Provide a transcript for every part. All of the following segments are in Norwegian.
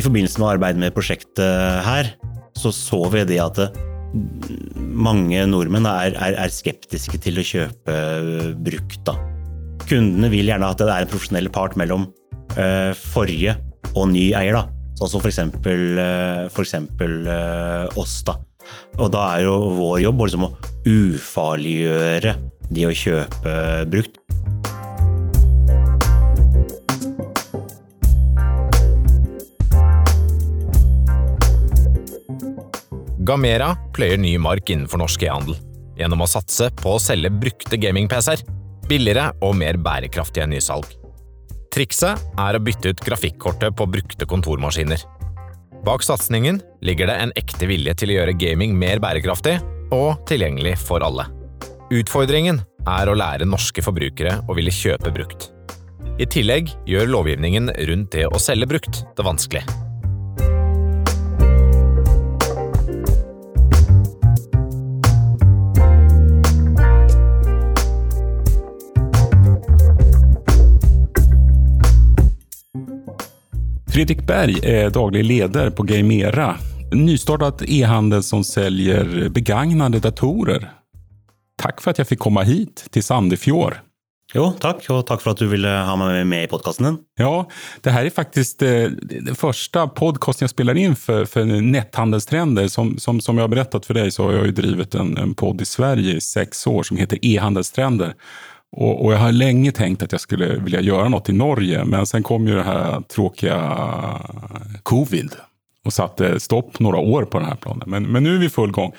i forbindelse med arbeidet med prosjektet her, så så vi det at mange nordmenn er, er, er skeptiske til å kjøpe brukt. Da. Kundene vil gjerne at det er en profesjonell part mellom uh, forrige og ny eier. da. Sånn som for eksempel, uh, uh, oss. da. Og da er jo vår jobb liksom å ufarliggjøre de å kjøpe brukt. Gamera pløyer ny mark innenfor norsk e-handel gjennom å satse på å selge brukte gaming-PC-er, billigere og mer bærekraftige nysalg. Trikset er å bytte ut grafikkortet på brukte kontormaskiner. Bak satsingen ligger det en ekte vilje til å gjøre gaming mer bærekraftig og tilgjengelig for alle. Utfordringen er å lære norske forbrukere å ville kjøpe brukt. I tillegg gjør lovgivningen rundt det å selge brukt det vanskelig. Fredrik Berg är daglig ledare på Gamera. Nystartat e-handel som säljer begagnade datorer. Tack för att jag fick komma hit till Sandefjord. Jo, takk, og takk for at du ville ha meg med i podkasten din. Ja, det här är faktiskt eh, den första podcasten jag spelar in för, för netthandelstrender. Som, som, som jag har berättat för dig så har jag ju drivit en, en podd i Sverige i sex år som heter E-handelstrender. Och, och, jag har länge tänkt att jag skulle vilja göra något i Norge, men sen kom ju det här tråkiga covid och satte stopp några år på den här planen. Men, men nu är vi i full gång.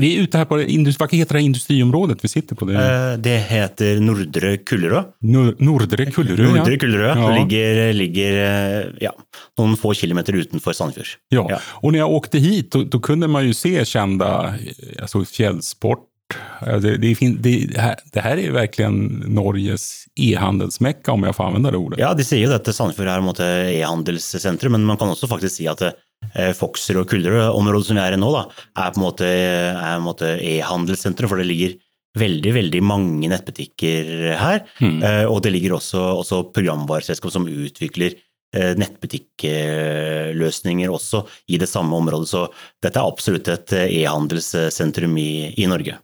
Vi är ute här på, vad heter det industriområdet vi sitter på? Det, eh, det heter Nordre Kullerød. Nor Nordre Kullerød, Nordre Kullerød. Ja. Ligger, ligger eh, ja, noen få kilometer utenfor Sandefjord. Ja. ja. och när jag åkte hit då, då, kunde man ju se kända alltså fjällsport, det, det, det, här, det här er verkligen Norges e-handelsmekka, om jeg får använda det ordet. Ja, de sier jo at Sandefjord er e-handelssentrum, men man kan også faktisk si at eh, Foxer og Kullerød-området som vi er i nå, da, er på en måte e-handelssentrum, for det ligger veldig veldig mange nettbutikker her. Mm. Og det ligger også, også programvareselskap som utvikler Eh, nettbutikkløsninger også i det samme området. Så dette er absolutt et eh, e-handelssentrum i, i, Norge.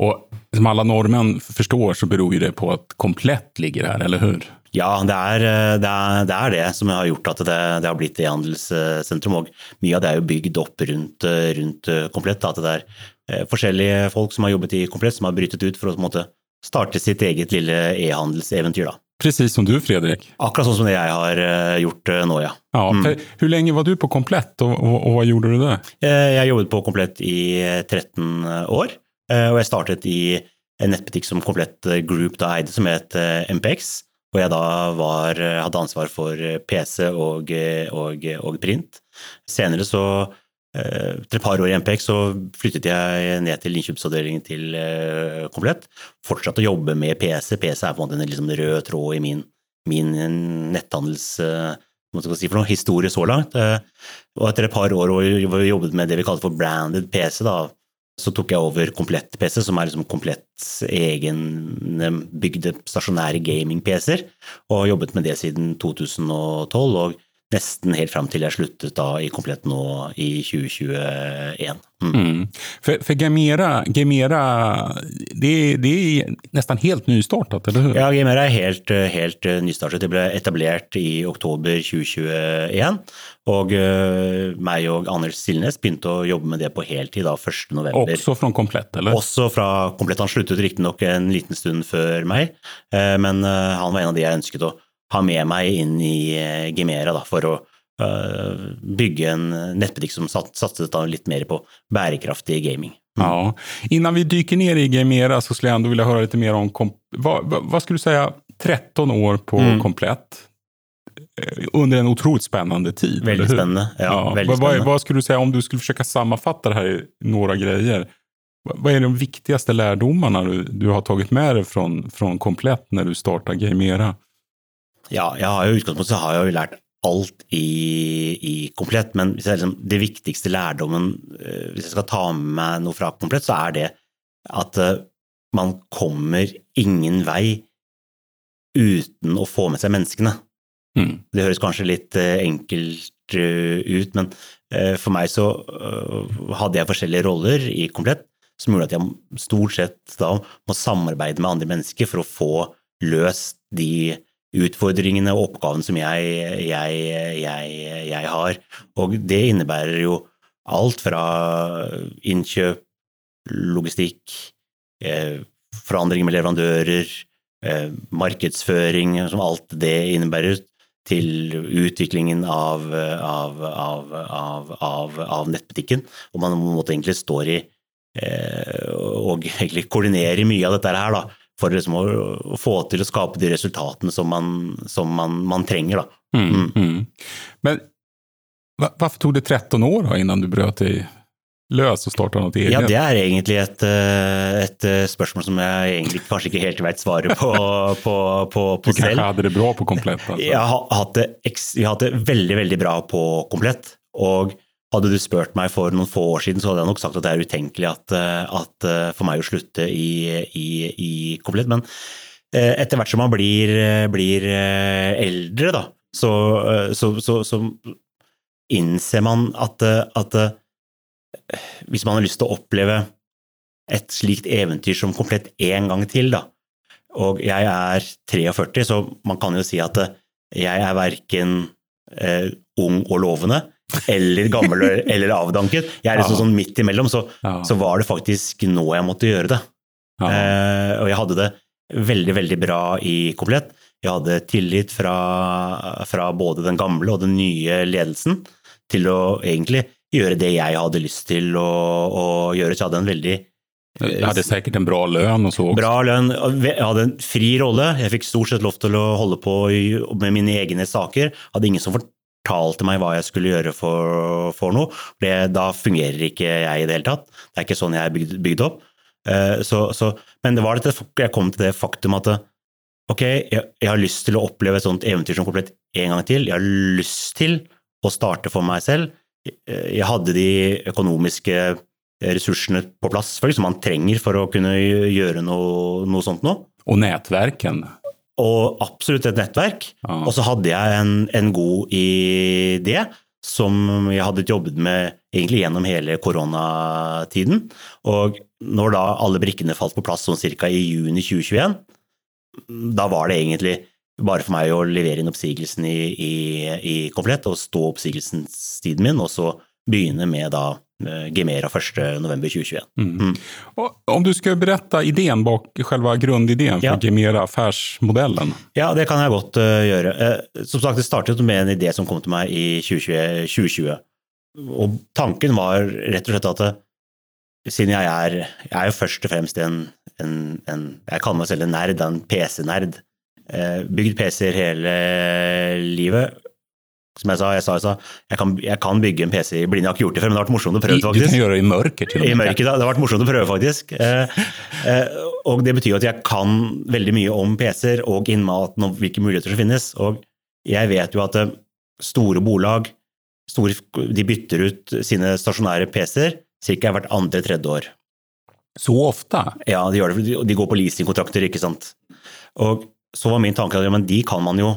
Og som alle nordmenn forstår, så beror det på at Komplett ligger her, eller hur? Ja, det er eh, det, er, det, er det som har gjort at det, det har blitt e-handelssentrum. Og mye av det er jo bygd opp rundt, rundt Komplett. At det er forskjellige folk som har jobbet i Komplett, som har brytet ut for å måte, starte sitt eget lille e-handelseventyr. da. Precis som du Fredrik. Akkurat sånn som det jeg har eh, gjort eh, nå, ja. ja mm. Hvor lenge var du på Komplett, og, og, og, hva gjorde du der? Eh, jeg jobbet på Komplett i 13 år, og jeg startet i en nettbutikk som Komplett Group da eide, som het MPX. Og jeg da var, hadde ansvar for PC og, og, print. Senere så etter et par år i MPX så flyttet jeg ned til innkjøpsavdelingen til eh, Komplett. Fortsatte å jobbe med PC. PC er på en måte en liksom rød tråd i min, min netthandels eh, si for noe, historie så langt. Og etter et par år hvor jeg jobbet med det vi kaller for branded PC, da, så tok jeg over Komplett PC, som er liksom Kompletts egenbygde stasjonære gaming-PC-er, og jobbet med det siden 2012. og nesten helt fram til jeg sluttet da i Komplett nå i 2021. Mm. Mm. For, for, Gamera, Gemera det, det, er nesten helt nystartet, eller hur? Ja, Gamera er helt, helt nystartet. Det ble etablert i oktober 2021. Og uh, meg og Anders Silnes begynte å jobbe med det på heltid da 1.11. Også fra Komplett, eller? Også fra Komplett. Han sluttet riktignok en liten stund før meg, uh, men uh, han var en av de jeg ønsket å ha med meg inn i eh, Gimera da, for å uh, bygge en nettbutikk som satset litt mer på bærekraftig gaming. Mm. Ja. Innan vi dyker ned i Gamera så skulle jeg ändå vilja litt mer om, hva, hva skulle du si, 13 år på mm. komplett? Eh, under en otroligt spennende tid. Veldig spennende. Ja, ja. Veldig spennende. Hva, skulle du si, om du skulle forsøke å sammenfatte det her i noen greier? Hva er de viktigste lærdommene du, du, har tatt med deg fra komplett når du startet Gamera? Ja, jeg har jo utgangspunktet har jeg jo lært alt i, i Komplett, men hvis jeg liksom, det viktigste lærdommen eh, Hvis jeg skal ta med meg noe fra Komplett, så er det at uh, man kommer ingen vei uten å få med seg menneskene. Mm. Det høres kanskje litt uh, enkelt ut, men for meg så hadde jeg forskjellige roller i Komplett som gjorde at jeg stort sett da må samarbeide med andre mennesker for å få løst de utfordringene og oppgavene som jeg, jeg, jeg, jeg har. Og det innebærer jo alt fra innkjøp, logistikk, eh, forandringer med leverandører, eh, markedsføring, som alt det innebærer, til utviklingen av, av, av, av nettbutikken. Og man måtte egentlig står i eh, og egentlig koordinerer mye av dette her, da for liksom å, å, få til å skape de resultatene som man, som man, man trenger. Mm, mm. Mm. Men hvorfor tok det 13 år da, innan du brøt deg løs og starta noe eget? Ja, det er egentlig et, eh, et, eh, spørsmål som jeg egentlig kanskje ikke helt vet svaret på, på, på, på du selv. Du hadde det bra på Komplett? Altså. Jeg har hatt det, jeg har hatt det veldig, veldig bra på Komplett. Og hadde du spurt meg for noen få år siden, så hadde jeg nok sagt at det er utenkelig at, eh, at eh, for meg å slutte i, i, i komplett. Men eh, etter hvert som man blir, blir eldre, da, så, så, så, så, innser man at, at hvis man har lyst til å oppleve et slikt eventyr som komplett én gang til, da, og jeg er 43, så man kan jo si at jeg er verken ung og lovende, eller gammel eller avdanket. Jeg er liksom sånn midt imellom, så, så, var det faktisk nå jeg måtte gjøre det. Eh, og jeg hadde det veldig, veldig bra i komplett. Jeg hadde tillit fra, fra, både den gamle og den nye ledelsen til å egentlig gjøre det jeg hadde lyst til å, å gjøre. Så jeg hadde en veldig jeg hadde sikkert en bra lønn også. Bra lønn. Jeg hadde en fri rolle. Jeg fikk stort sett lov til å holde på med mine egne saker. Hadde ingen som fortalte meg hva jeg skulle gjøre for, for noe. Det, da fungerer ikke jeg i det hele tatt. Det er ikke sånn jeg er bygd, bygd opp. Uh, så, så, men det var dette, jeg kom til det faktum at ok, jeg, jeg, har lyst til å oppleve et sånt eventyr som komplett en gang til. Jeg har lyst til å starte for meg selv. Jeg hadde de økonomiske ressursene på plass som man trenger for å kunne gjøre noe, noe sånt nå. Og nettverken og absolutt et nettverk. Ja. Og så hadde jeg en, en, god idé som jeg hadde jobbet med egentlig gjennom hele koronatiden. Og når da alle brikkene falt på plass sånn ca. i juni 2021, da var det egentlig bare for meg å levere inn oppsigelsen i, i, i komplett og stå oppsigelsestiden min, og så begynne med da Gemera 1.11.2021. Mm. Mm. Om du skulle berette ideen bak selve grunnideen for ja. Gemera affærsmodellen? Ja, det kan jeg godt uh, gjøre. Uh, som sagt, det startet med en idé som kom til meg i 2020. 2020. Og tanken var rett og slett at uh, siden jeg er Jeg er jo først og fremst en, en, en Jeg kaller meg selv en nerd, en PC-nerd. Bygd PC-er hele livet som jeg sa, jeg sa, jeg, sa jeg, kan, jeg kan, bygge en PC i blinde. Jeg har ikke gjort det før, men det har vært morsomt å prøve. faktisk. Du kan gjøre det i mørket. I mørket, da. Det har vært morsomt å prøve, faktisk. Eh, eh, og det betyr at jeg kan veldig mye om PC-er og innmaten og hvilke muligheter som finnes. Og jeg vet jo at eh, store bolag store, de bytter ut sine stasjonære PC-er ca. hvert andre-tredje år. Så ofte? Ja, de gjør det. De går på leasingkontrakter, ikke sant. Og så var min tanke at ja, men de kan man jo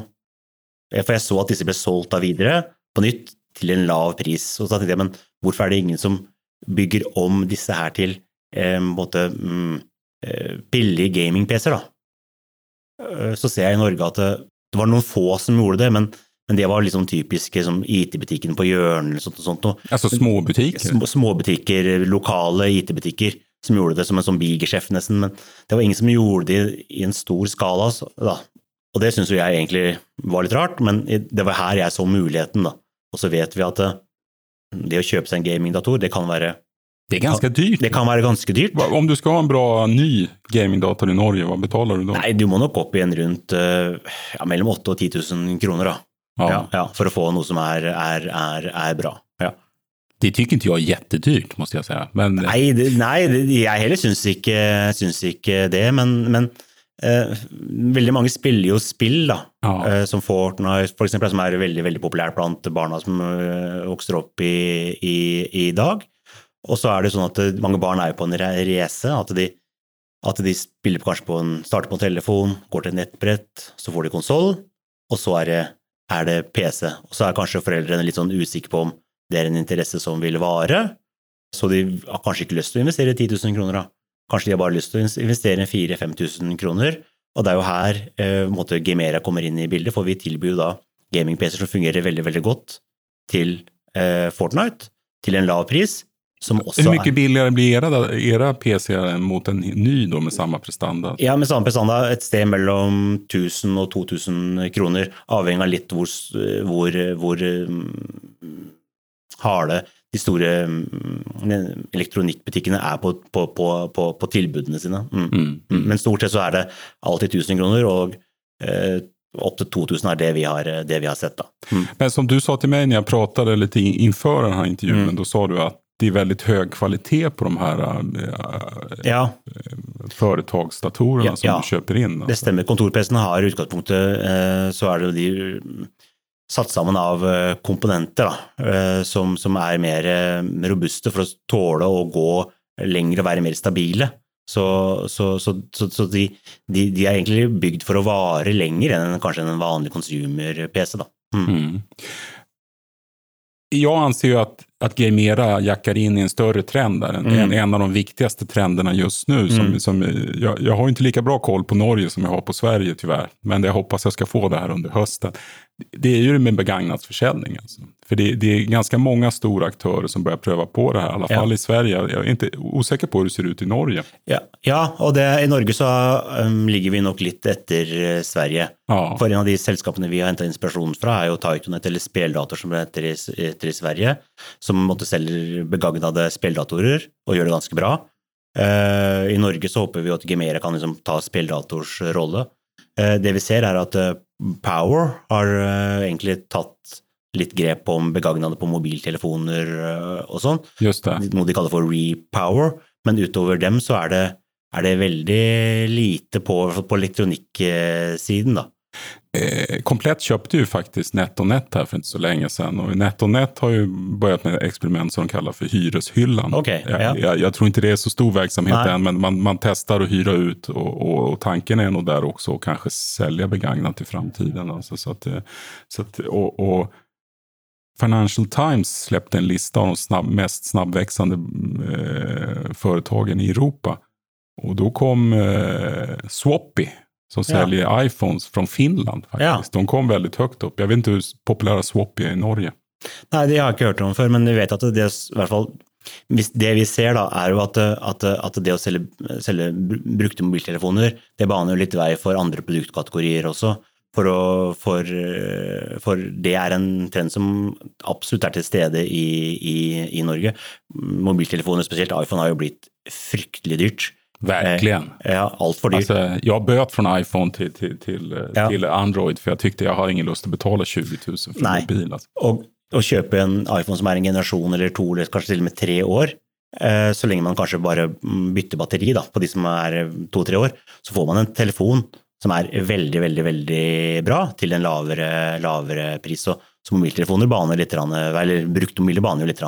for jeg så at disse ble solgt da videre, på nytt, til en lav pris. Og så tenkte jeg, men hvorfor er det ingen som bygger om disse her til eh, måte, mm, eh, billige gaming-PC-er, da? Eh, så ser jeg i Norge at det, det, var noen få som gjorde det, men, men det var liksom typiske liksom, IT-butikken på hjørnet eller sånt. Og sånt. Altså småbutikker? Små, småbutikker, lokale IT-butikker som gjorde det som en sånn bigeskjeft nesten, men det var ingen som gjorde det i en stor skala. Da. Og det syns jo jeg egentlig var litt rart, men det var her jeg så muligheten, da. Og så vet vi at det, eh, å kjøpe seg en gamingdator, det kan være det er ganske dyrt. Det kan være ganske dyrt. Om du skal ha en bra ny gamingdator i Norge, hva betaler du da? Nei, Du må nok opp igjen rundt eh, ja, mellom 8000 og 10 000 kroner, da. Ja. Ja, for å få noe som er, er, er, er bra. Ja. Det syns ikke jeg er kjempedyrt, må jeg si. Men... Nei, det, nei, jeg heller syns ikke, syns ikke det, men, men Eh, veldig mange spiller jo spill, da, ja. eh, som Fortnite for eksempel, som er veldig veldig populært blant barna som eh, vokser opp i, i, i, dag. Og så er det sånn at eh, mange barn er jo på en reise. At de, at de spiller kanskje på en, starter på en telefon, går til et nettbrett, så får de konsoll, og så er det er det PC. Og så er kanskje foreldrene litt sånn usikre på om det er en interesse som vil vare, så de har kanskje ikke lyst til å investere 10 000 kroner, da. Kanskje de har bare lyst til å investere 4000-5000 kroner. Og det er jo her eh, måte, Gamera kommer inn i bildet, for vi tilbyr jo da gaming-PC-er som fungerer veldig, veldig godt til eh, Fortnite, til en lav pris. Som også Hvor mye billigere blir era, era PC-er mot en ny da, med samme prestanda? Ja, med samme prestanda et sted mellom 1000 og 2000 kroner, avhengig av litt hvor, hvor, hvor um, harde de store um, elektronikkbutikkene er på, på, på, på tilbudene sine. Mm. Mm. mm. Men stort sett så er det alltid 1000 kroner, og eh, opp til 2000 er det vi har, det vi har sett. da. Mm. Men som du sa til meg når jeg pratet litt innenfor denne intervjuen, mm. da sa du at det er veldig høy kvalitet på de her uh, ja. foretaksdatorene ja, som ja. du kjøper inn. Altså. Det stemmer. Kontor-PC-ene har i utgangspunktet uh, så er det de satt sammen av uh, komponenter da, som, som, er mer robuste for å tåle å gå lenger og være mer stabile. Så, så, så, så de, de, de, er egentlig bygd for å vare lenger enn kanskje en vanlig consumer-PC. Mm. Mm. Jeg anser jo at at Gamera jackar inn i en større trend. En, mm. en av de viktigste trendene just nå. Som, mm. som, jeg, jeg har ikke like bra koll på Norge som jeg har på Sverige dessverre, Men jeg håper hoppas skal ska få det her under hösten. Det är ju med begagnadsförsäljning. Alltså. För det, det, är ganska många stora aktörer som börjar pröva på det här. I alla fall ja. i Sverige. Jag är inte osäker på hur det ser ut i Norge. Ja, ja og det, i Norge så um, ligger vi nok litt etter uh, Sverige. Ja. For en av de selskapene vi har hentet inspirasjon fra, er jo Titonet, eller Speldator som det heter i, heter i Sverige som måtte selger begagnede speldatorer og gjør det ganske bra. Uh, I Norge så håper vi at Gemera kan liksom ta speldators rolle. Uh, det vi ser, er at uh, Power har egentlig tatt litt grep om begagnede på mobiltelefoner og sånn. Noe de kaller for repower. Men utover dem så er det, er det veldig lite på, på elektronikksiden, da. Eh, Komplett köpte ju faktiskt NetOnNet här för inte så länge sedan. Och NetOnNet har ju börjat med ett experiment som de kallar för hyreshyllan. Okay, jag, ja. jag, jag, tror inte det är så stor verksamhet Nej. än, men man, man testar att hyra ut. Och, och, och, tanken är nog där också att kanske sälja begagnat i framtiden. Alltså, så att, så att, och, och Financial Times släppte en lista av de snabb, mest snabbväxande eh, företagen i Europa. Och då kom eh, Swappy som säljer ja. iPhones från Finland. faktiskt. Ja. De kom veldig høyt opp. Jeg vet ikke hur populære Swap är i Norge. Nei, det har jeg ikke hørt om før, men vi vet at det, i hvert fall, det vi ser, da, er jo at, at, at det å selge, selge, brukte mobiltelefoner, det baner jo litt vei for andre produktkategorier også. For, å, for, for, det er en trend som absolutt er til stede i, i, i Norge. Mobiltelefoner, spesielt iPhone, har jo blitt fryktelig dyrt. Verkligen. Eh, ja, allt för dyrt. Alltså, jag böt från iPhone till, till, till, eh, ja. till, Android för jag tyckte jag har ingen lust att betala 20 000 för Nej. en mobil. Alltså. Och, och köpa en iPhone som är en generation eller två eller kanskje til og med tre år, eh, så lenge man kanskje bare bytter batteri då, på de som er två, to-tre år, så får man en telefon som er veldig, veldig veldig bra til en lavere, lavere pris. Så, så mobiltelefoner baner litt, eller brukte mobiler baner jo litt,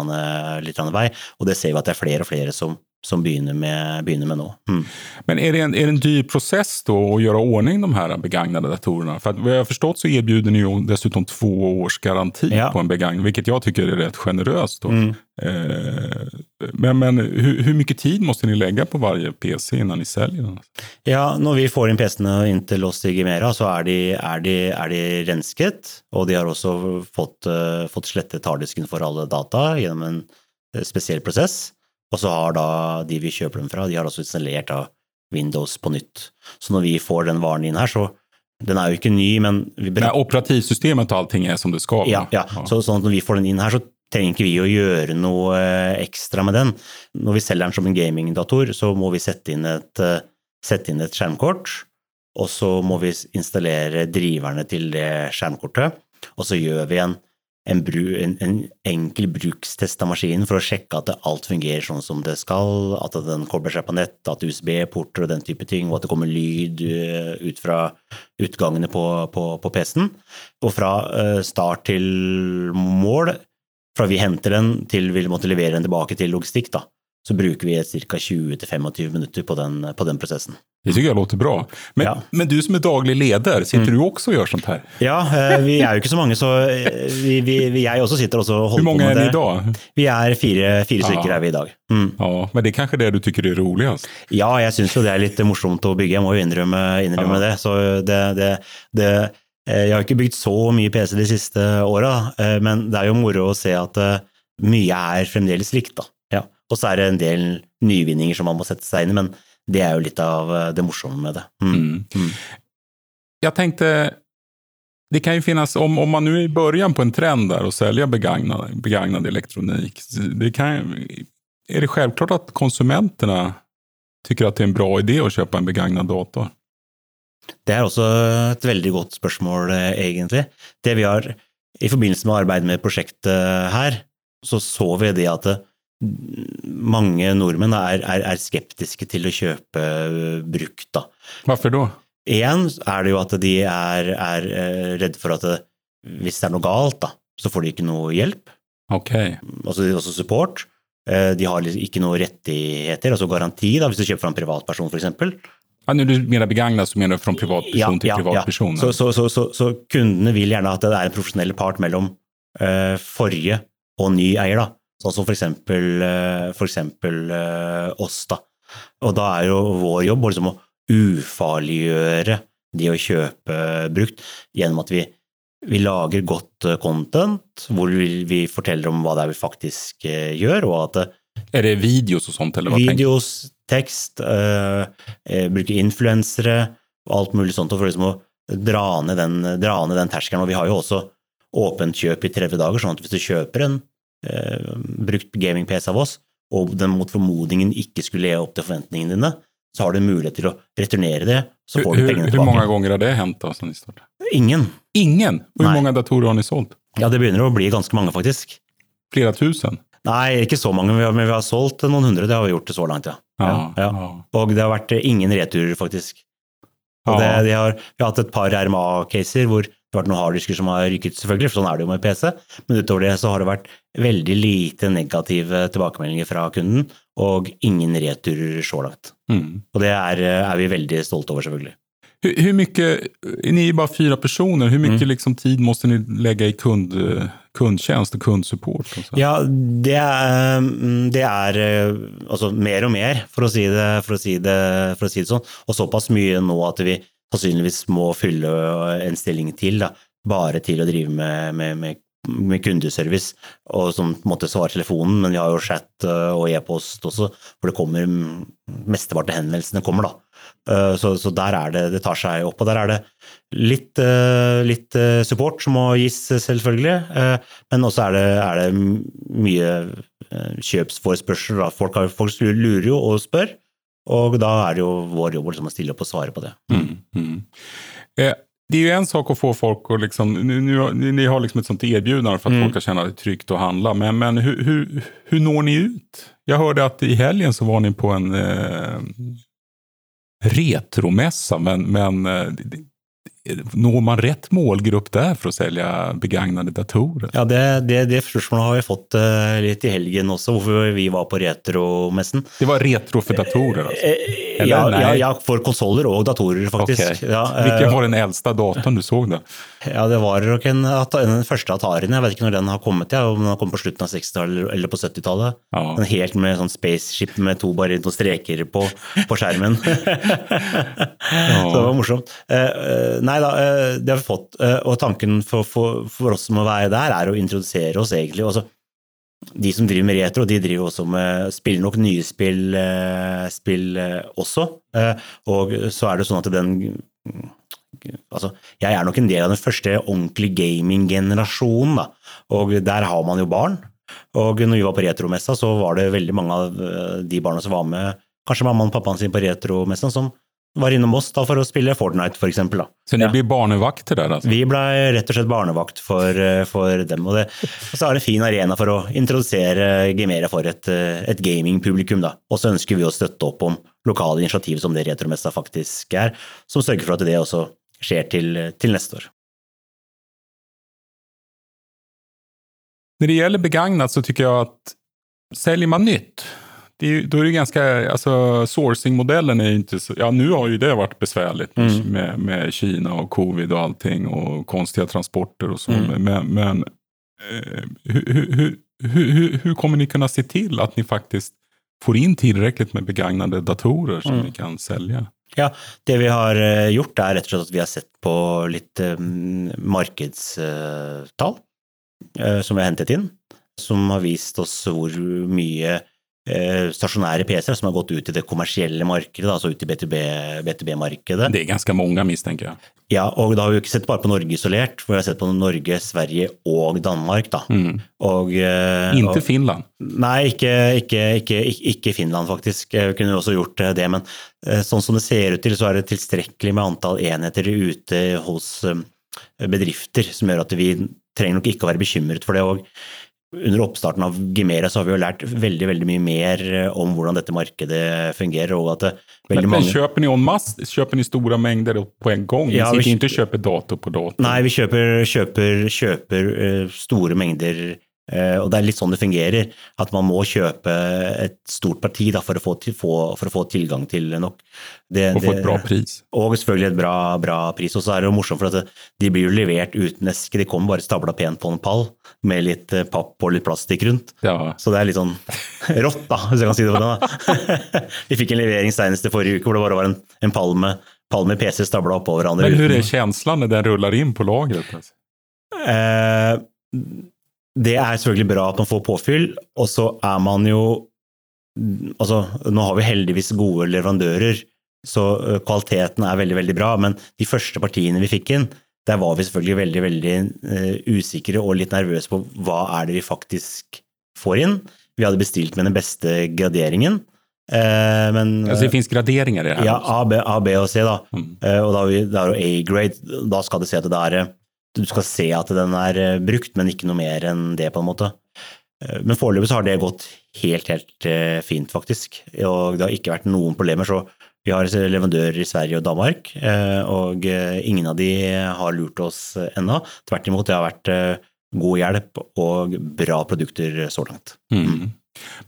litt vei, og det ser vi at det er flere og flere som som begynner med, begynner med nå. Mm. Men er det, en, är det en dyr prosess då att göra ordning de her begagnade datorerna? För att vad jag har förstått så erbjuder ni ju dessutom två års garanti ja. på en begagnad, vilket jag tycker är rätt generöst. Mm. Eh, men men hur, hur, mycket tid måste ni lägga på varje PC innan ni säljer den? Ja, når vi får inn PC-ene inn til oss i Gimera, så er de, er, de, er de, rensket. Og de har også fått, uh, fått slettet harddisken for alle data gjennom en uh, spesiell prosess. Og så har da de vi kjøper dem fra, de har også installert da Windows på nytt. Så når vi får den varen inn her, så Den er jo ikke ny, men vi Men operativsystemet og allting er som det skal? Ja, ja. Så, sånn at når vi får den inn her, så trenger ikke vi å gjøre noe eh, ekstra med den. Når vi selger den som en gamingdator, så må vi sette inn et, eh, sette inn et skjermkort, og så må vi installere driverne til det skjermkortet, og så gjør vi en en, bru, en, en, enkel brukstest av maskinen for å sjekke at alt fungerer sånn som det skal, at den kobler seg på nett, at USB-porter og den type ting, og at det kommer lyd eh, ut fra utgangene på, på, på PC-en. Og fra eh, start til mål, fra vi henter den til vi måtte levere den tilbake til logistikk, da, så bruker vi ca. 20-25 minutter på den, på den, prosessen. Det tycker jag låter bra. Men, Ja. men du som är daglig leder, sitter du också och gör sånt här? Ja, eh, vi er jo ikke så mange, så eh, vi, vi, vi, jeg også sitter også og Hur holder på många med är ni det. idag? Vi er fire, fire stykker er vi i dag. Mm. Ja, men det er kanskje det du tycker er roligast? Ja, jeg syns jo det er litt morsomt å bygge, jeg må jo innrømme, innrømme Ja. det. Så det, det, det eh, Jeg har ikke bygd så mye PC de siste åra, men det er jo moro å se at mye er fremdeles likt, da. Og så er det en del nyvinninger som man må sette seg inn i, men det er jo litt av eh, det morsomme med det. Mm. Mm. Jeg tenkte det kan ju finnas, om, om man nu är i början på en trend där och sälja begagnad, begagnad elektronik, det kan, är det självklart att konsumenterna tycker att det är en bra idé att köpa en begagnad dator? Det er også et veldig godt spørsmål, eh, egentlig. Det vi har, I forbindelse med arbeidet med prosjektet her, så så vi det at det, mange nordmenn er, er, er skeptiske til å kjøpe eh, brukt. da. Hvorfor da? Én er det jo at de er, er redde for at det, hvis det er noe galt, da, så får de ikke noe hjelp, Ok. altså også support. Eh, De har liksom ikke noe rettigheter, altså garanti, da, hvis du kjøper fra en privatperson f.eks. Ja, når du mener begagnad så mener du fra privatperson till privatperson? Så, så, så, så, så kundene vil gjerne at det er en profesjonell part mellom uh, forrige og ny eier, da. Sånn som for eksempel, eh, for eksempel eh, oss, da. Og da er jo vår jobb liksom å ufarliggjøre de å kjøpe brukt gjennom at vi, vi lager godt eh, content, hvor vi, vi forteller om hva det er vi faktisk gjør, og at Er det videos og sånt? Eller tänker Videos, tekst, eh, bruke influensere og alt mulig sånt for liksom å dra ned, den, dra ned den terskelen. Og vi har jo også åpent kjøp i 30 dager, sånn at hvis du kjøper en eh, brukt gaming-PC av oss, og den mot formodningen ikke skulle leve opp til forventningene dine, så har du mulighet til å returnere det, så får du pengene hur Hvor mange ganger har det hendt? Ingen. Ingen? Hvor hur mange datorer har ni sålt? Ja, det begynner å bli ganske mange, faktisk. Flere tusen? Nei, ikke så mange, men vi har, men vi har solgt noen hundre. Det har vi gjort så langt, ja. Ja, ja. ja. Og det har vært ingen returer, faktisk. Og det, de har, vi har hatt et par RMA-caser hvor det har vært noen harddisker som har rykket, selvfølgelig, for sånn er det jo med PC, men utover det så har det vært veldig lite negative tilbakemeldinger fra kunden, og ingen returer så langt. Mm. Og det er, er vi veldig stolte over, selvfølgelig. Hur, hur mycket, ni är bara fyra personer, hur mycket Mm. liksom tid måste ni lägga i kund, kundtjänst och kundsupport? Och? Ja, det er, mm, det er eh, altså mer og mer, for å si det, for å si det, for å si det sånn. Og såpass mye nå at vi sannsynligvis må fylle en stilling til, da, bare til å drive med, med, med, med kundeservice, og som måte svarer telefonen, men vi har jo chat eh, og e-post også, hvor det kommer mm, mesteparten av henvendelsene kommer, da. Eh, Så, så der er det, det tar seg opp, og der er det litt, eh, litt support som må gis, selvfølgelig, men også er det, er det mye kjøpsforespørsel. Folk, folk lurer jo og spør, og da er det jo vår jobb å liksom stille opp og svare på det. Mm, mm. Eh, det er jo en sak å få folk å liksom, ni, har liksom et sånt tilbud for at Mm. folk skal kjenne det trygt å handla. Men, men hur når ni ut? Jeg hørte at i helgen så var ni på en eh, retromässa. Men, men eh, det- når man rett målgrupp der for å selge begagnede datorer? Ja, det, det, det spørsmålet har vi fått eh, litt i helgen også, hvorfor vi var på retromessen. Det var retro for datorer alltså? Ja, ja, ja, for konsoller og datorer, faktisk. Okay. Ja, eh, Vilken var den eldste datoren du så? då? Ja, det var nok en, den første Atarien. Jeg vet ikke når den har kommet, ja, om den har kommet på slutten av 60-tallet eller på 70-tallet. Ja. Den helt med sånn spaceship med to, bare noen streker på, på skjermen. Så det var morsomt. Eh, eh, nei da, det har vi fått. og tanken for, for, for oss som må være der, er å introdusere oss egentlig. Også, de som driver med retro, de driver også med spiller nok nye spill, eh, spill eh, også. Eh, og så er det sånn at den altså, jeg er nok en del av den første ordentlige gaming-generasjonen, da. Og der har man jo barn. Og når vi var på retromessa, så var det veldig mange av de barna som var med, kanskje mammaen og pappaen sin på retromessa, som var innom oss da for å spille Fortnite, for eksempel. Så dere Ja. blir barnevakter der? altså? Vi blei rett og slett barnevakt for, eh, for dem. Og, det, og så er det en fin arena for å introdusere Gemera for et, eh, et gamingpublikum. Og så ønsker vi å støtte opp om lokale initiativ som det Retromessa faktisk er, som sørger for at det også skjer til, til neste år. Når det gjelder begagnat så tycker jag att säljer man nytt, det är, då är det ganska, alltså sourcing-modellen är inte så, ja nu har ju det varit besvärligt med, Mm. med, med Kina och covid och allting och konstiga transporter och så. Mm. Men, men eh, hur, hur, hur, hur, kommer ni kunna se till att ni faktiskt får in tillräckligt med begagnade datorer som Mm. ni kan sälja? Det vi har eh, gjort, er rett og slett at vi har sett på litt eh, markedstall eh, som vi har hentet inn, som har vist oss hvor mye eh, stasjonære PC-er som har gått ut i det kommersielle markedet, altså ut i B2B-markedet. Det er ganske mange, mistenker jeg. Ja, og da har vi jo ikke sett bare på Norge isolert, for vi har sett på Norge, Sverige og Danmark. da. Mm. Og, eh, Inte og, Finland. Nei, ikke, ikke, ikke, ikke- Finland, faktisk. Vi kunne også gjort eh, det, men eh, sånn som det ser ut til, så er det tilstrekkelig med antall enheter ute hos eh, bedrifter som gjør at vi trenger nok ikke å være bekymret for det. og under oppstarten av Gimera så har vi jo lært veldig veldig mye mer eh, om hvordan dette markedet fungerer. og at det, veldig Men, mange... köper ni en masse? Kjøper ni store mengder på en gang? Ja, vi- ikke köper dator på dato? Nei, vi kjøper, kjøper, kjøper eh, store mengder, eh, og det er litt sånn det fungerer. At man må kjøpe et stort parti da, for, å få, til, få, for å få tilgang til nok. Det, og få et bra pris? Og selvfølgelig et bra, bra pris. Og så er det jo morsomt, for at de blir jo levert uten eske. De kommer bare stabla pent på en pall med litt eh, papp og litt plastikk rundt. Ja. Så det er litt sånn rått, da, hvis jeg kan si det på den. da. Vi fikk en levering senest i forrige uke hvor det bare var en, en pall med, pall med PC stabla oppå hverandre. Men hur er følelsen känslan när den ruller inn på lagret? Eh, det er selvfølgelig bra at man får påfyll, og så er man jo Altså, nå har vi heldigvis gode leverandører, så kvaliteten er veldig, veldig bra, men de første partiene vi fikk inn, der var vi selvfølgelig veldig, veldig usikre og litt nervøse på hva er det vi faktisk får inn. Vi hadde bestilt med den beste graderingen, eh, men altså det fins graderinger i det her? ja. A, B, A, B og C, da. Mm. Eh, Og da har vi- det er A-grade. Da skal det se at det er Du skal se at den er eh, brukt, men ikke noe mer enn det, på en måte. Eh, Men foreløpig så har det gått helt, helt eh, fint, faktisk. Og det har ikke vært noen problemer. Så vi har leverandører i Sverige og Danmark, og ingen av de har lurt oss ennå. Tvert imot, det har vært god hjelp og bra produkter så langt. Mm.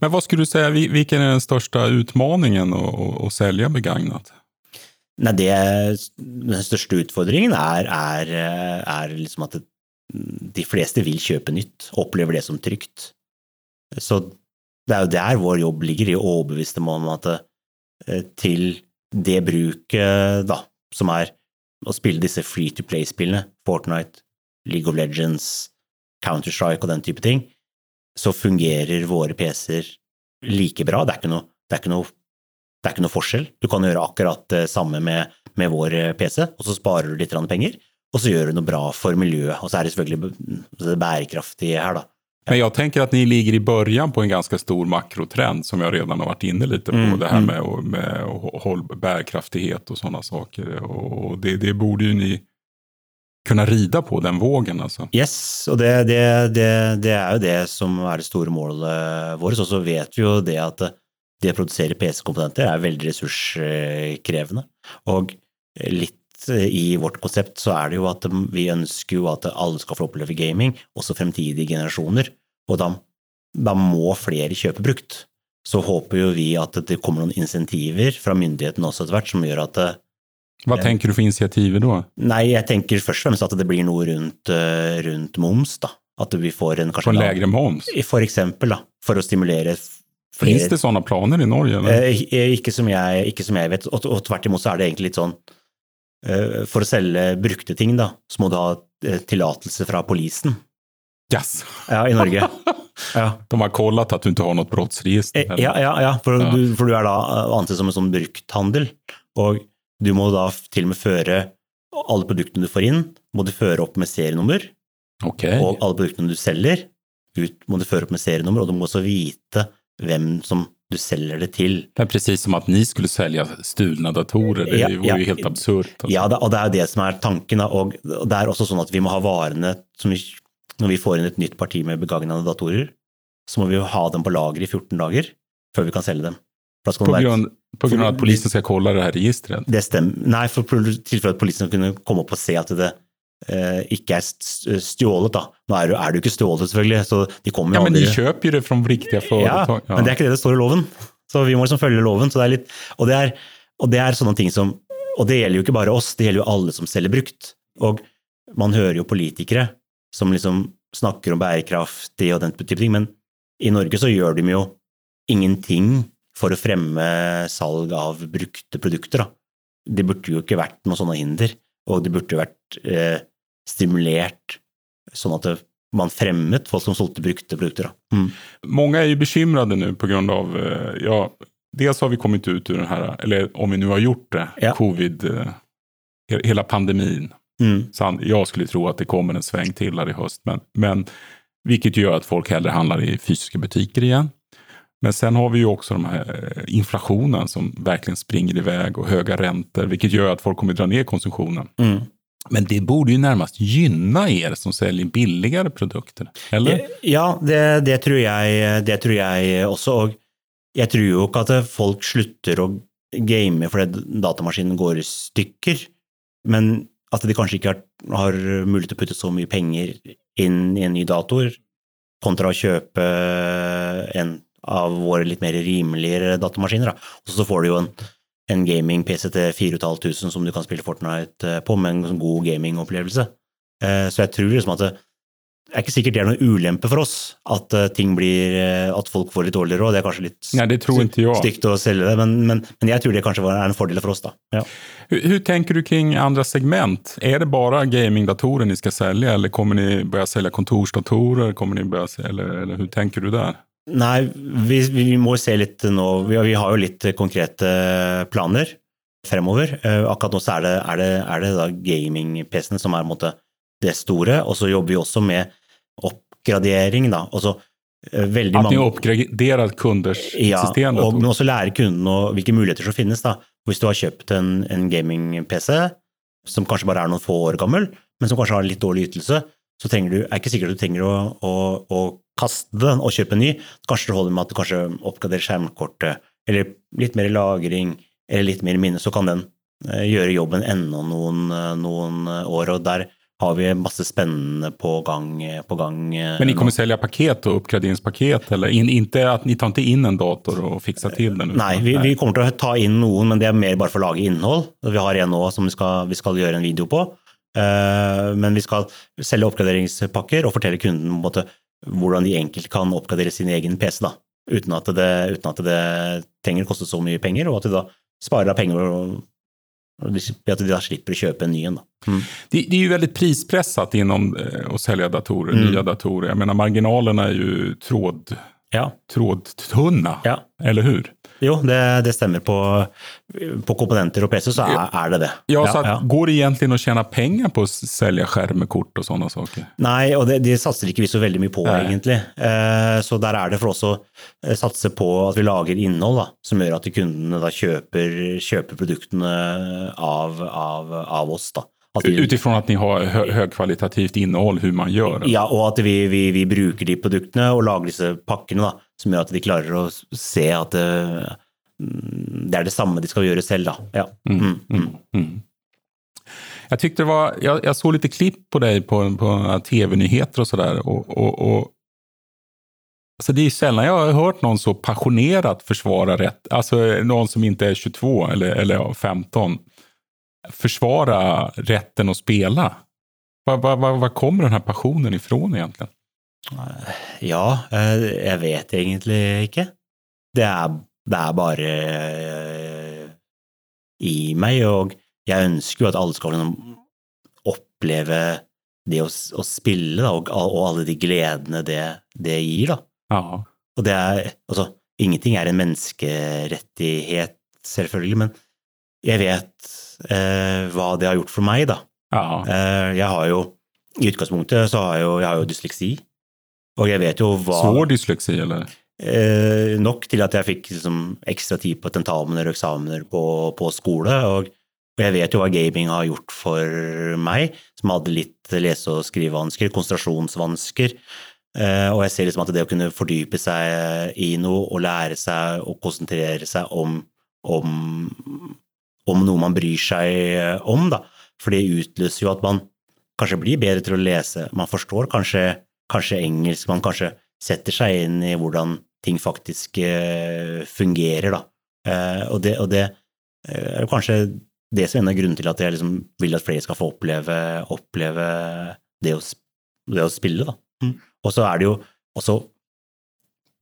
Men hva skulle du si, hvilken er den største utmaningen å, å, å selge begagnat? Nei, det, den største utfordringen er, er, er liksom at det, de fleste vil kjøpe nytt, opplever det som trygt. Så det er jo der vår jobb ligger, i å overbevise dem om at eh, til det bruket, da, som er å spille disse free to play-spillene, Fortnite, League of Legends, Counter-Strike og den type ting, så fungerer våre PC-er like bra. Det er ikke noe, det er ikke noe det er ikke noe forskjell. Du kan gjøre akkurat det samme med, med vår eh, PC, og så sparer du litt penger, og så gjør du noe bra for miljøet. Og så er det selvfølgelig det bærekraftige her, da. Men jag tänker att ni ligger i början på en ganska stor makrotrend som jag redan har varit inne lite på. Mm, det här mm. med, och- med håll, bärkraftighet och sådana saker. Och det, det borde ju ni kunna rida på, den vågen alltså. Yes, og det, det, det, det er jo det som er det store målet vårt. Og så vet vi jo det at det å produsere PC-komponenter er veldig ressurskrevende. Og litt i vårt konsept så er det jo at vi ønsker jo at alle skal få oppleve gaming, også fremtidige generasjoner. Og da, da må flere kjøpe brukt. Så håper jo vi at det kommer noen insentiver fra myndighetene også etter hvert, som gjør at hva tenker du for initiativet da? Nei, jeg tenker først og fremst at det blir noe rundt, eh, rundt moms, da. At vi får en kanskje en lav- moms? For eksempel, da. For å stimulere f- Finns flere det sånne planer i Norge? Eller? Eh, ikke, som jeg, ikke som jeg vet. Og, og tvert imot så er det egentlig litt sånn eh, For å selge brukte ting, da, så må du ha eh, tillatelse fra polisen. Yes. Ja, i Norge. Ja. De har kollat at du ikke har noe brottsregister? Eh. Ja, ja, ja for, Ja. Du, for du er da eh, ansett som en sånn brukthandel. Og du må da til og med føre alle produktene du får inn, må du føre opp med serienummer. Okay. Og alle produktene du selger, ut må du føre opp med serienummer, og du må også vite hvem som du selger det til. Det är precis som att ni skulle sälja stulna datorer. Det Ja, vore ja. ju helt absurt. Alltså. Ja, og det er jo det som er tanken. Og det er også sånn at vi må ha varene som vi, Når vi får inn et nytt parti med begagnede datorer, så må vi jo ha dem på lager i 14 dager før vi kan selge dem. På grunn, på grunn av at polisen skal kolla det her registret? Det stemmer. Nei, for tilfelle at politiet skal kunne komme opp og se at det ikke er stjålet, da. Nå er er det jo ikke stjålet, selvfølgelig, så de kommer jo Ja, men aldri köper ju det från for, ja, ja, men det er ikke det det står i loven. Så vi må liksom følge loven. Så det er litt, og, det er, og det er sånne ting som Og det gjelder jo ikke bare oss, det gjelder jo alle som selger brukt. Og man hører jo politikere som liksom snakker om bærekraftig og den type ting, men i Norge så gjør de jo ingenting for å fremme salg av brukte produkter. Da. Det burde jo ikke vært noen sånne hinder, og det burde vært eh, stimulert sånn at det, man fremmet folk som solgte brukte produkter. Mm. Många er ju bekymrade nu på grund av, eh, ja, dels har vi kommit ut ur den här, eller om vi nu har gjort det, ja. covid, eh, hela pandemin. Mm. Så jag skulle tro att det kommer en sväng till här i höst. Men, men vilket gör att folk hellre handlar i fysiska butiker igen. Men sen har vi ju också de här eh, inflationen som verkligen springer iväg och höga räntor, vilket gör att folk kommer dra ner konsumtionen. Mm. Men det borde ju närmast gynna er som säljer billigere produkter, eller? Ja, det, det, tror, jeg, det tror jeg også. Og jeg tror jo ikke at folk slutter å game fordi datamaskinen går i stykker. Men at de kanskje ikke har, har mulighet til å putte så mye penger inn i en ny dator, kontra å kjøpe en av våre litt mer rimeligere datamaskiner. Og så får du jo en, en gaming-PC til 4500 som du kan spille Fortnite på, med en sånn god gamingopplevelse. Eh, så jeg tror liksom at det, det er ikke sikkert det er noen ulempe for oss at eh, ting blir, eh, at folk får litt dårligere råd. Det er kanskje litt Nei, stygt å selge det, men, men, men, jeg tror det kanskje er en fordel for oss. da. Ja. Hvordan tenker du kring andre segment? Er det bare gamingdatorer ni skal selge, eller kommer ni begynne å selge kontorsdatorer? Kommer ni selge, eller, eller hur tenker du der? Nei, vi, vi, må se litt nå. Vi, vi, har jo litt konkrete planer fremover. Eh, akkurat nå så er det, er det, er det gaming-PC-ene som er måte, det store, og så jobber vi også med oppgradering. da, Også, veldig At ni oppgraderer kunders ja, system? Ja, men også lære kunden hvilke muligheter som finnes. da. Hvis du har kjøpt en, en gaming-PC som kanskje bare er noen få år gammel, men som kanskje har litt dårlig ytelse, så du, er det ikke sikkert du trenger å, å, å kaste den og kjøpe en ny. Kanskje det holder med at du kanskje oppgraderer skjermkortet, eller litt mer lagring, eller litt mer minne, så kan den eh, gjøre jobben enda noen, eh, noen år. og der har vi masse spennende på gang. På gang Men ni kommer selge paket og uppgraderingspaket? Eller in, inte at ni tar ikke inn en dator og fikser til den? Nei, vi, vi, kommer til å ta inn noen, men det er mer bare for å lage innhold. Vi har en nå som vi skal, vi skal gjøre en video på. Men vi skal selge oppgraderingspakker og fortelle kunden måte, hvordan de enkelt kan oppgradere sin egen PC, da, uten at det, uten at det trenger å koste så mye penger, og at de da sparer penger og at de da slipper å kjøpe en ny en. Mm. Det, det, er jo veldig prispresset innom å selge datorer, mm. nye datorer. Jeg mener, marginalene er jo tråd, ja. trådtunna, ja. eller hur? Jo, det, det stemmer. På, på, komponenter og PC så er, er det det. Ja, så ja, Går det egentlig å tjene penger på å selge skjermekort og sånne saker? Nei, og det, det satser ikke vi så veldig mye på, Nei. egentlig. Eh, så der er det for oss å satse på at vi lager innhold da, som gjør at kundene da kjøper, kjøper produktene av, av, av oss. da. Utifrån at ni har hø høykvalitativt innhold, hvordan man gjør det? Ja, og at vi, vi, vi, bruker de produktene og lager disse pakkene da, som gjør at de klarer å se at det, det er det samme de skal gjøre selv. Da. Ja. Mm, mm, mm. mm. mm. Jeg, det var, jeg, jeg, så litt klipp på deg på, på TV-nyheter og sådär. Og, og, og alltså det är sällan jag har hørt noen så passionerat forsvare rett, alltså någon som ikke er 22 eller, eller 15 försvara rätten att spela? Var, var, var, var kommer den här passionen ifrån egentligen? Ja, eh, jeg vet egentlig ikke. Det er, det er bare eh, i meg, og jeg ønsker jo at alle skal oppleve det å, å spille, da, og, og, alle de gledene det, det gir, da. Ja. Og det er Altså, ingenting er en menneskerettighet, selvfølgelig, men jeg vet eh, hva det har gjort for meg, da. Ja. Eh, jeg har jo I utgangspunktet så har jeg jo, jeg har jo dysleksi, og jeg vet jo hva Svår dysleksi, eller? Eh, nok til at jeg fikk liksom, ekstra tid på tentamener og eksamener på, på skole. Og, og, jeg vet jo hva gaming har gjort for meg, som hadde litt lese- og skrivevansker, konsentrasjonsvansker. Eh, og jeg ser liksom at det å kunne fordype seg i noe og lære seg å konsentrere seg om, om om noe man bryr seg eh, om, da. For det utløser jo at man kanskje blir bedre til å lese, man forstår kanskje, kanskje engelsk, man kanskje setter seg inn i hvordan ting faktisk eh, fungerer, da. Eh, og det, og det er kanskje det som er en av grunnene til at jeg liksom vil at flere skal få oppleve, oppleve det, å, det, å, spille, da. Mm. Og så er det jo også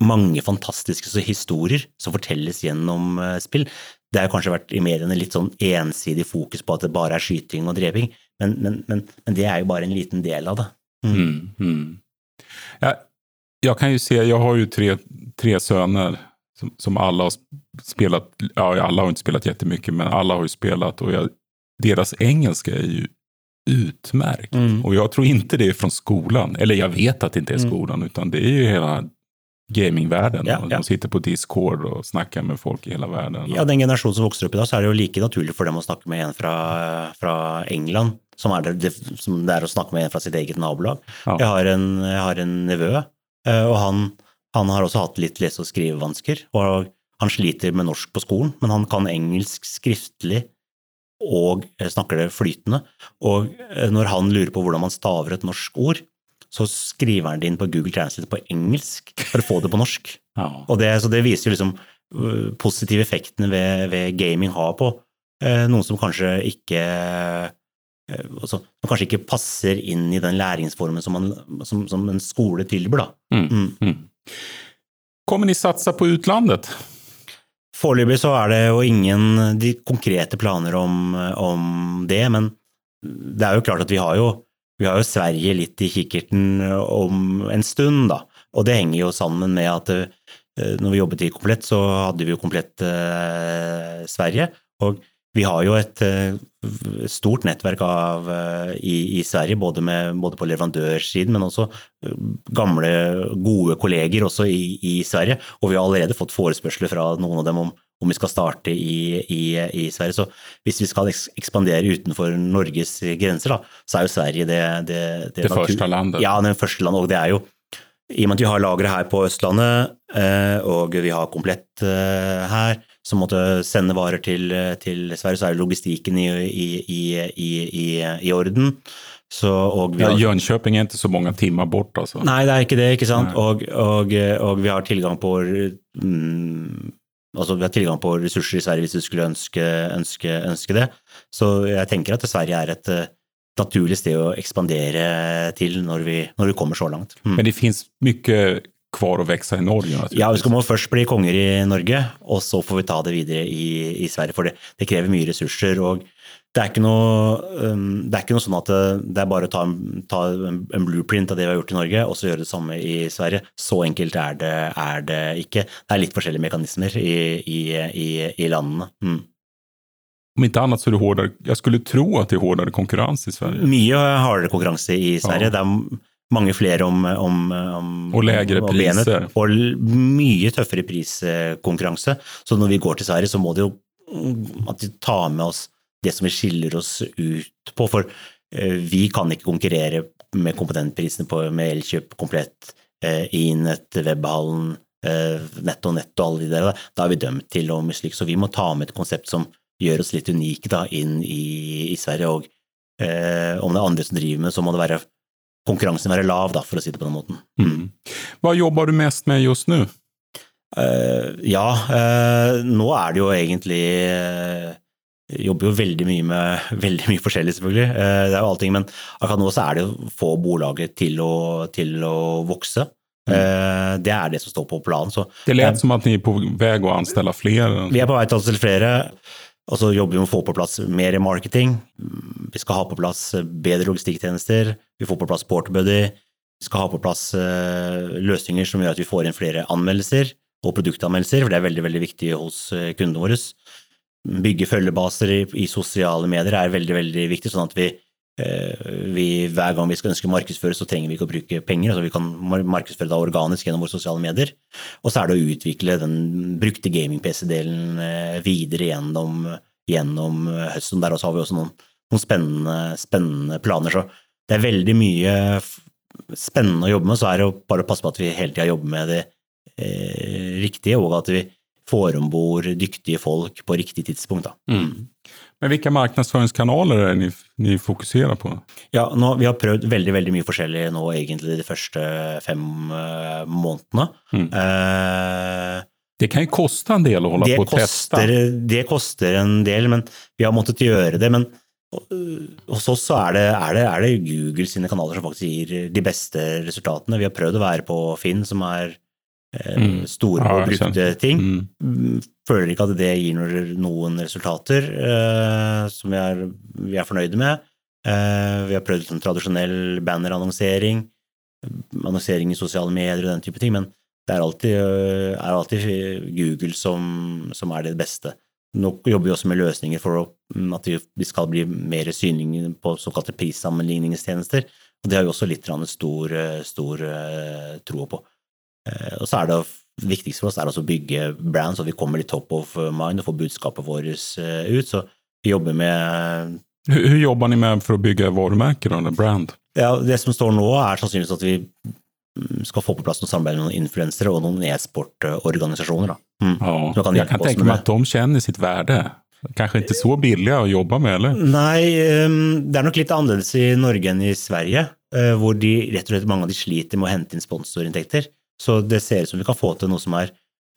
mange fantastiske historier som fortelles gjennom spill. Det har kanskje vært i mediene litt sånn ensidig fokus på at det bare er skyting og dreping, men, men, men, men det er jo bare en liten del av det. Mm. Mm, mm. Ja, jag kan ju se, jag har ju tre, tre söner som, som alla har spelat, ja alla har inte spelat jättemycket, men alla har ju spelat och jag, deras engelska är ju utmärkt. Mm. Och jag tror inte det är från skolan, eller jag vet att det inte är skolen, skolan, utan det är ju hela gamingvärlden. Ja, ja. De sitter på Discord og snakker med folk i hele verden. Ja, den generasjonen som vokser opp i dag, så er det jo like naturlig for dem å snakke med en fra, fra England som, er det, som det er å snakke med en fra sitt eget nabolag. Ja. Jeg, har en, jeg har en nevø Eh, og han, han har også hatt litt lese- og skrivevansker. og Han sliter med norsk på skolen, men han kan engelsk skriftlig og eh, snakker det flytende. Og eh, når han lurer på hvordan man staver et norsk ord, så skriver han det inn på Google Translate på engelsk for å få det på norsk. Ja. Og det, så det viser jo liksom positive effektene ved, ved gaming har på noen som kanskje ikke altså, som kanskje ikke passer inn i den læringsformen som, man, som, som en skole tilbyr. Mm. Mm. Mm. Kommer de satsa på utlandet? Foreløpig så er det jo ingen de konkrete planer om, om, det, men det er jo klart at vi har jo, vi har jo Sverige litt i kikkerten om en stund, da. Og det henger jo sammen med at når vi jobbet i Komplett, så hadde vi jo Komplett eh, Sverige. Og vi har jo et eh, stort nettverk av, eh, i, i, Sverige, både, med, både, på leverandørsiden, men også uh, gamle, gode kolleger også i, i, Sverige. Og vi har allerede fått forespørsler fra noen av dem om, om vi skal starte i, i, Sverige. Så hvis vi skal ekspandere utenfor Norges grenser, da, så er jo Sverige det Det, det, det første landet? Ja, det første landet. Og det er jo i og med at vi har lagre her på Østlandet, og vi har komplett her, som måtte sende varer til, til Sverige, så er logistikken i, i, i, i orden. Så, har, ja, Jönköping er ikke så mange timer bort, altså. Nei, det er ikke det, ikke sant. Og, og, og, vi har tilgang på mm, altså vi har tilgang på ressurser i Sverige hvis du skulle ønske, ønske, ønske det. Så jeg tenker at Sverige er et naturlig sted å ekspandere til når vi, når vi kommer så langt. Mm. Men det finnes mye kvar å vokse i Norge? Ja, vi skal må først bli konger i Norge, og så får vi ta det videre i, i Sverige. For det, det, krever mye ressurser. og det er, noe, um, det er ikke noe, sånn at det, det er bare å ta, ta en, blueprint av det vi har gjort i Norge, og så gjøre det samme i Sverige. Så enkelt er det, er det ikke. Det er litt forskjellige mekanismer i, i, i landene. Mm. Om ikke annet så er det hårdere Jeg skulle tro at det er hårdere konkurranse i Sverige? Mye hardere konkurranse i Sverige. Ja. Det er mange flere om, om, om Og legere priser. Og mye tøffere priskonkurranse. Så når vi går til Sverige, så må det jo at de tar med oss det som vi skiller oss ut på. For eh, vi kan ikke konkurrere med komponentprisene på, med Elkjøp komplett, eh, nett, Webhallen, eh, Nett og alle de der. Da er vi dømt til å mislykkes. Så vi må ta med et konsept som gjør oss litt unike da, inn i, i Sverige. Og eh, om det er andre som driver med, så må det være konkurransen være lav, da, for å si det på den måten. Mm. Hva jobber du mest med just nå? Uh, ja, uh, nå er det jo egentlig uh, Jobber jo veldig mye med veldig mye forskjellig, selvfølgelig. det er jo allting, men akkurat nå så er det å få bolaget til å, til å vokse. Mm. Det er det som står på planen. Så, det litt som at dere er på vei å anstelle flere? Vi er på vei til å anstelle flere. Og så jobber vi med å få på plass mer marketing. Vi skal ha på plass bedre logistikktjenester. Vi får på plass Portbuddy. Vi skal ha på plass eh, løsninger som gjør at vi får inn flere anmeldelser og produktanmeldelser, for det er veldig veldig viktig hos eh, kundene våre. Bygge følgebaser i sosiale medier er veldig veldig viktig, sånn at vi, eh, vi hver gang vi skal ønske å markedsføre, så trenger vi ikke å bruke penger. altså Vi kan markedsføre da organisk gjennom våre sosiale medier. Og så er det å utvikle den brukte gaming-PC-delen videre gjennom gjennom eh, høsten. Der også har vi også noen, noen spennende, spennende, planer. Så det er veldig mye spennende å jobbe med. Så er det bare å passe på at vi hele tida jobber med det eh, riktige, og at vi får om bord dyktige folk på riktig tidspunkt. Mm. Men Hvilke markedsføringskanaler er det ni, ni fokuserer på? Ja, nå, Vi har prøvd veldig veldig mye forskjellig nå egentlig de første fem uh, månedene. Mm. Uh, det kan jo koste en del å holde på å teste? Det koster en del, men vi har måttet gjøre det. Men hos oss så er det, er, det, er det, Google sine kanaler som faktisk gir de beste resultatene. Vi har prøvd å være på Finn, som er Eh, mm. store og brukte ting. Mm. Føler ikke at det gir noen resultater uh, som vi er, vi er, fornøyde med. Uh, vi har prøvd sånn tradisjonell bannerannonsering, annonsering i sosiale medier og den type ting, men det er alltid, uh, er alltid Google som, som, er det beste. Nå jobber vi også med løsninger for mm, at vi skal bli mer synlige på såkalte prissammenligningstjenester, og det har vi også litt stor, stor tro på. Eh, og så er det viktigste for oss er å bygge brand, så vi kommer litt top of mind og får budskapet vårt eh, ut. Så vi jobber med Hvordan jobber dere med for å bygge varemerker eller brand? Ja, Det som står nå, er sannsynligvis at vi mm, skal få på plass noe samarbeid med noen influensere og noen e-sportorganisasjoner. Mm. Ja, kan jeg kan tenke meg at de kjenner sitt verde. Kanskje ikke så billige å jobbe med, eller? Nei, ehm, det er nok litt annerledes i Norge enn i Sverige, eh, hvor de, rett og slett mange av de sliter med å hente inn sponsorinntekter. Så det ser ut som vi kan få til noe som er,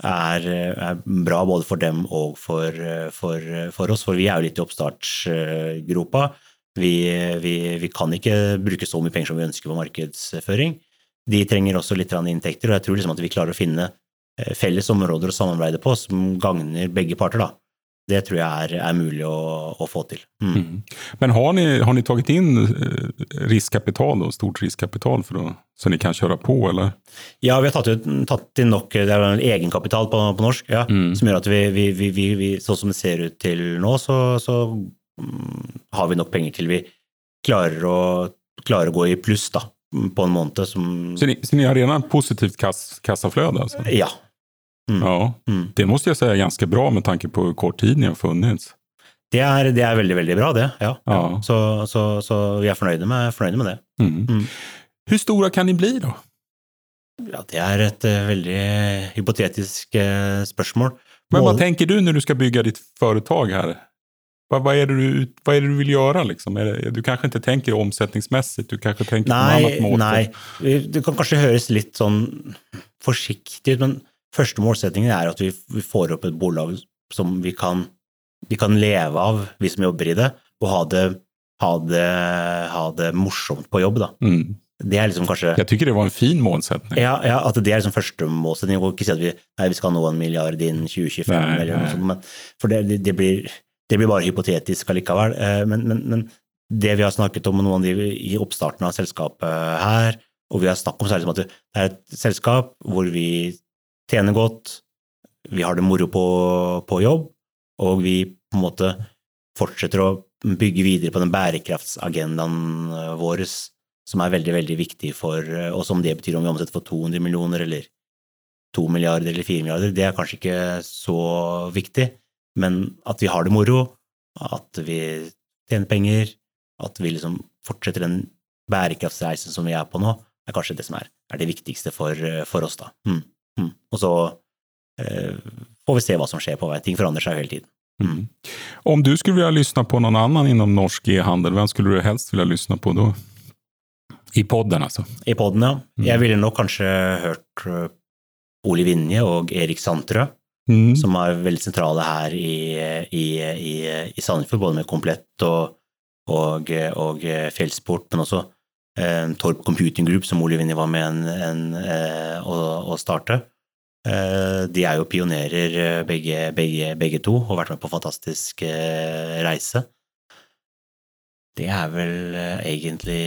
er, er bra både for dem og for, for, for, oss, for vi er jo litt i oppstartsgropa. Vi, vi, vi, kan ikke bruke så mye penger som vi ønsker på markedsføring. De trenger også litt inntekter, og jeg tror liksom at vi klarer å finne eh, felles områder å samarbeide på som gagner begge parter. da det tror jeg er, mulig å, å, få til. Mm. Mm. Men har ni, har ni tatt inn eh, riskkapital, og stort riskkapital, for å, så dere kan kjøre på, eller? Ja, vi har tatt, tatt inn nok det er egenkapital på, på norsk, ja, mm. som gjør at vi, vi, vi, sånn som det ser ut til nå, så, så um, har vi nok penger til vi klarer å, klarer å gå i pluss da, på en måned. Som... Så, ni, så ni har redan positivt kass, kassaflöde? Altså? Ja. Mm. Ja, mm. det måste jag säga är ganska bra med tanke på hur kort tid ni har funnits. Det er, det er veldig, veldig bra, det. Ja. ja. Så, så, så, vi er fornøyde med, fornøyde med det. Mm. mm. Hvor store kan de bli, da? Ja, Det er et uh, veldig hypotetisk uh, spørsmål. Men hva tenker du når du skal bygge ditt foretak her? Hva, hva, er, det du, hva er det du vil gjøre? Liksom? Det, du kanskje ikke tenker omsetningsmessig, du kanskje tenker nei, på en annen måte? Nei, det kan kanskje høres litt sånn forsiktig ut, men Første målsettingen er at vi, får opp et bolag som vi kan, vi kan, leve av, vi som jobber i det, og ha det, ha det, ha det morsomt på jobb. da. Mm. Det er liksom kanskje Jeg syns det var en fin målsetting. Ja, ja, at det er liksom første målsetting. Jeg kan ikke si at vi, nei, vi skal nå en milliard innen 2025, nei, eller noe sånt, men, for det, det, blir, det, blir, bare hypotetisk allikevel. Eh, men, men, men, det vi har snakket om med noen av de i oppstarten av selskapet her, og vi har snakket om, særlig liksom at det er et selskap hvor vi tjener godt, vi har det moro på, på, jobb, og vi på en måte fortsetter å bygge videre på den bærekraftsagendaen eh, vår, som er veldig, veldig viktig for oss, Og som det betyr om vi omsetter for 200 millioner eller 2 milliarder eller 4 milliarder, det er kanskje ikke så viktig, men at vi har det moro, at vi tjener penger, at vi liksom fortsetter den bærekraftsreisen som vi er på nå, er kanskje det som er, er det viktigste for, eh, for oss, da. Mm. Mm. Og så eh, får vi se hva som skjer på vei. Ting forandrer seg hele tiden. Mm. Om du skulle vilja lyssna på noen annen innom norsk e-handel, hvem skulle du helst vilja lyssna på da? I podden, altså? I podden, ja. Mm. Jeg ville nok kanskje hørt uh, Ole Vinje og Erik Sandtrø, mm. som er veldig sentrale her i, i, i, i Sandefjord, både med Komplett og, og, og Fjellsport, men også eh, Torp Computing Group, som Ole Vinje var med en, en, eh, å, å, starte. Eh, de er jo pionerer eh, begge, begge, begge, to, og har vært med på en fantastisk reise. Det er vel uh, egentlig,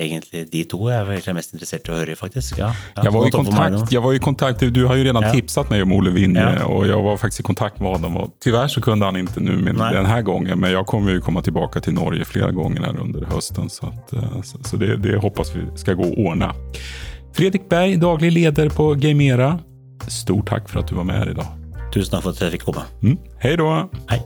egentlig, de to jeg er mest interessert i å høre, faktisk. Ja, jeg, var kontakt, jeg, var i kontakt, Du har jo redan ja. tipsat meg om Ole Winje, ja. og jeg var faktisk i kontakt med honom. Og tyvärr så kunne han ikke nå denne gangen, men jeg kommer jo komme tilbake til Norge flere ganger her under høsten. Så, at, uh, så, så det, det hoppas vi skal gå å ordne. Fredrik Berg, daglig leder på Gamera. Stort takk for at du var med her i dag. Tusen takk for at jeg fikk komme. Mm. Da. Hei.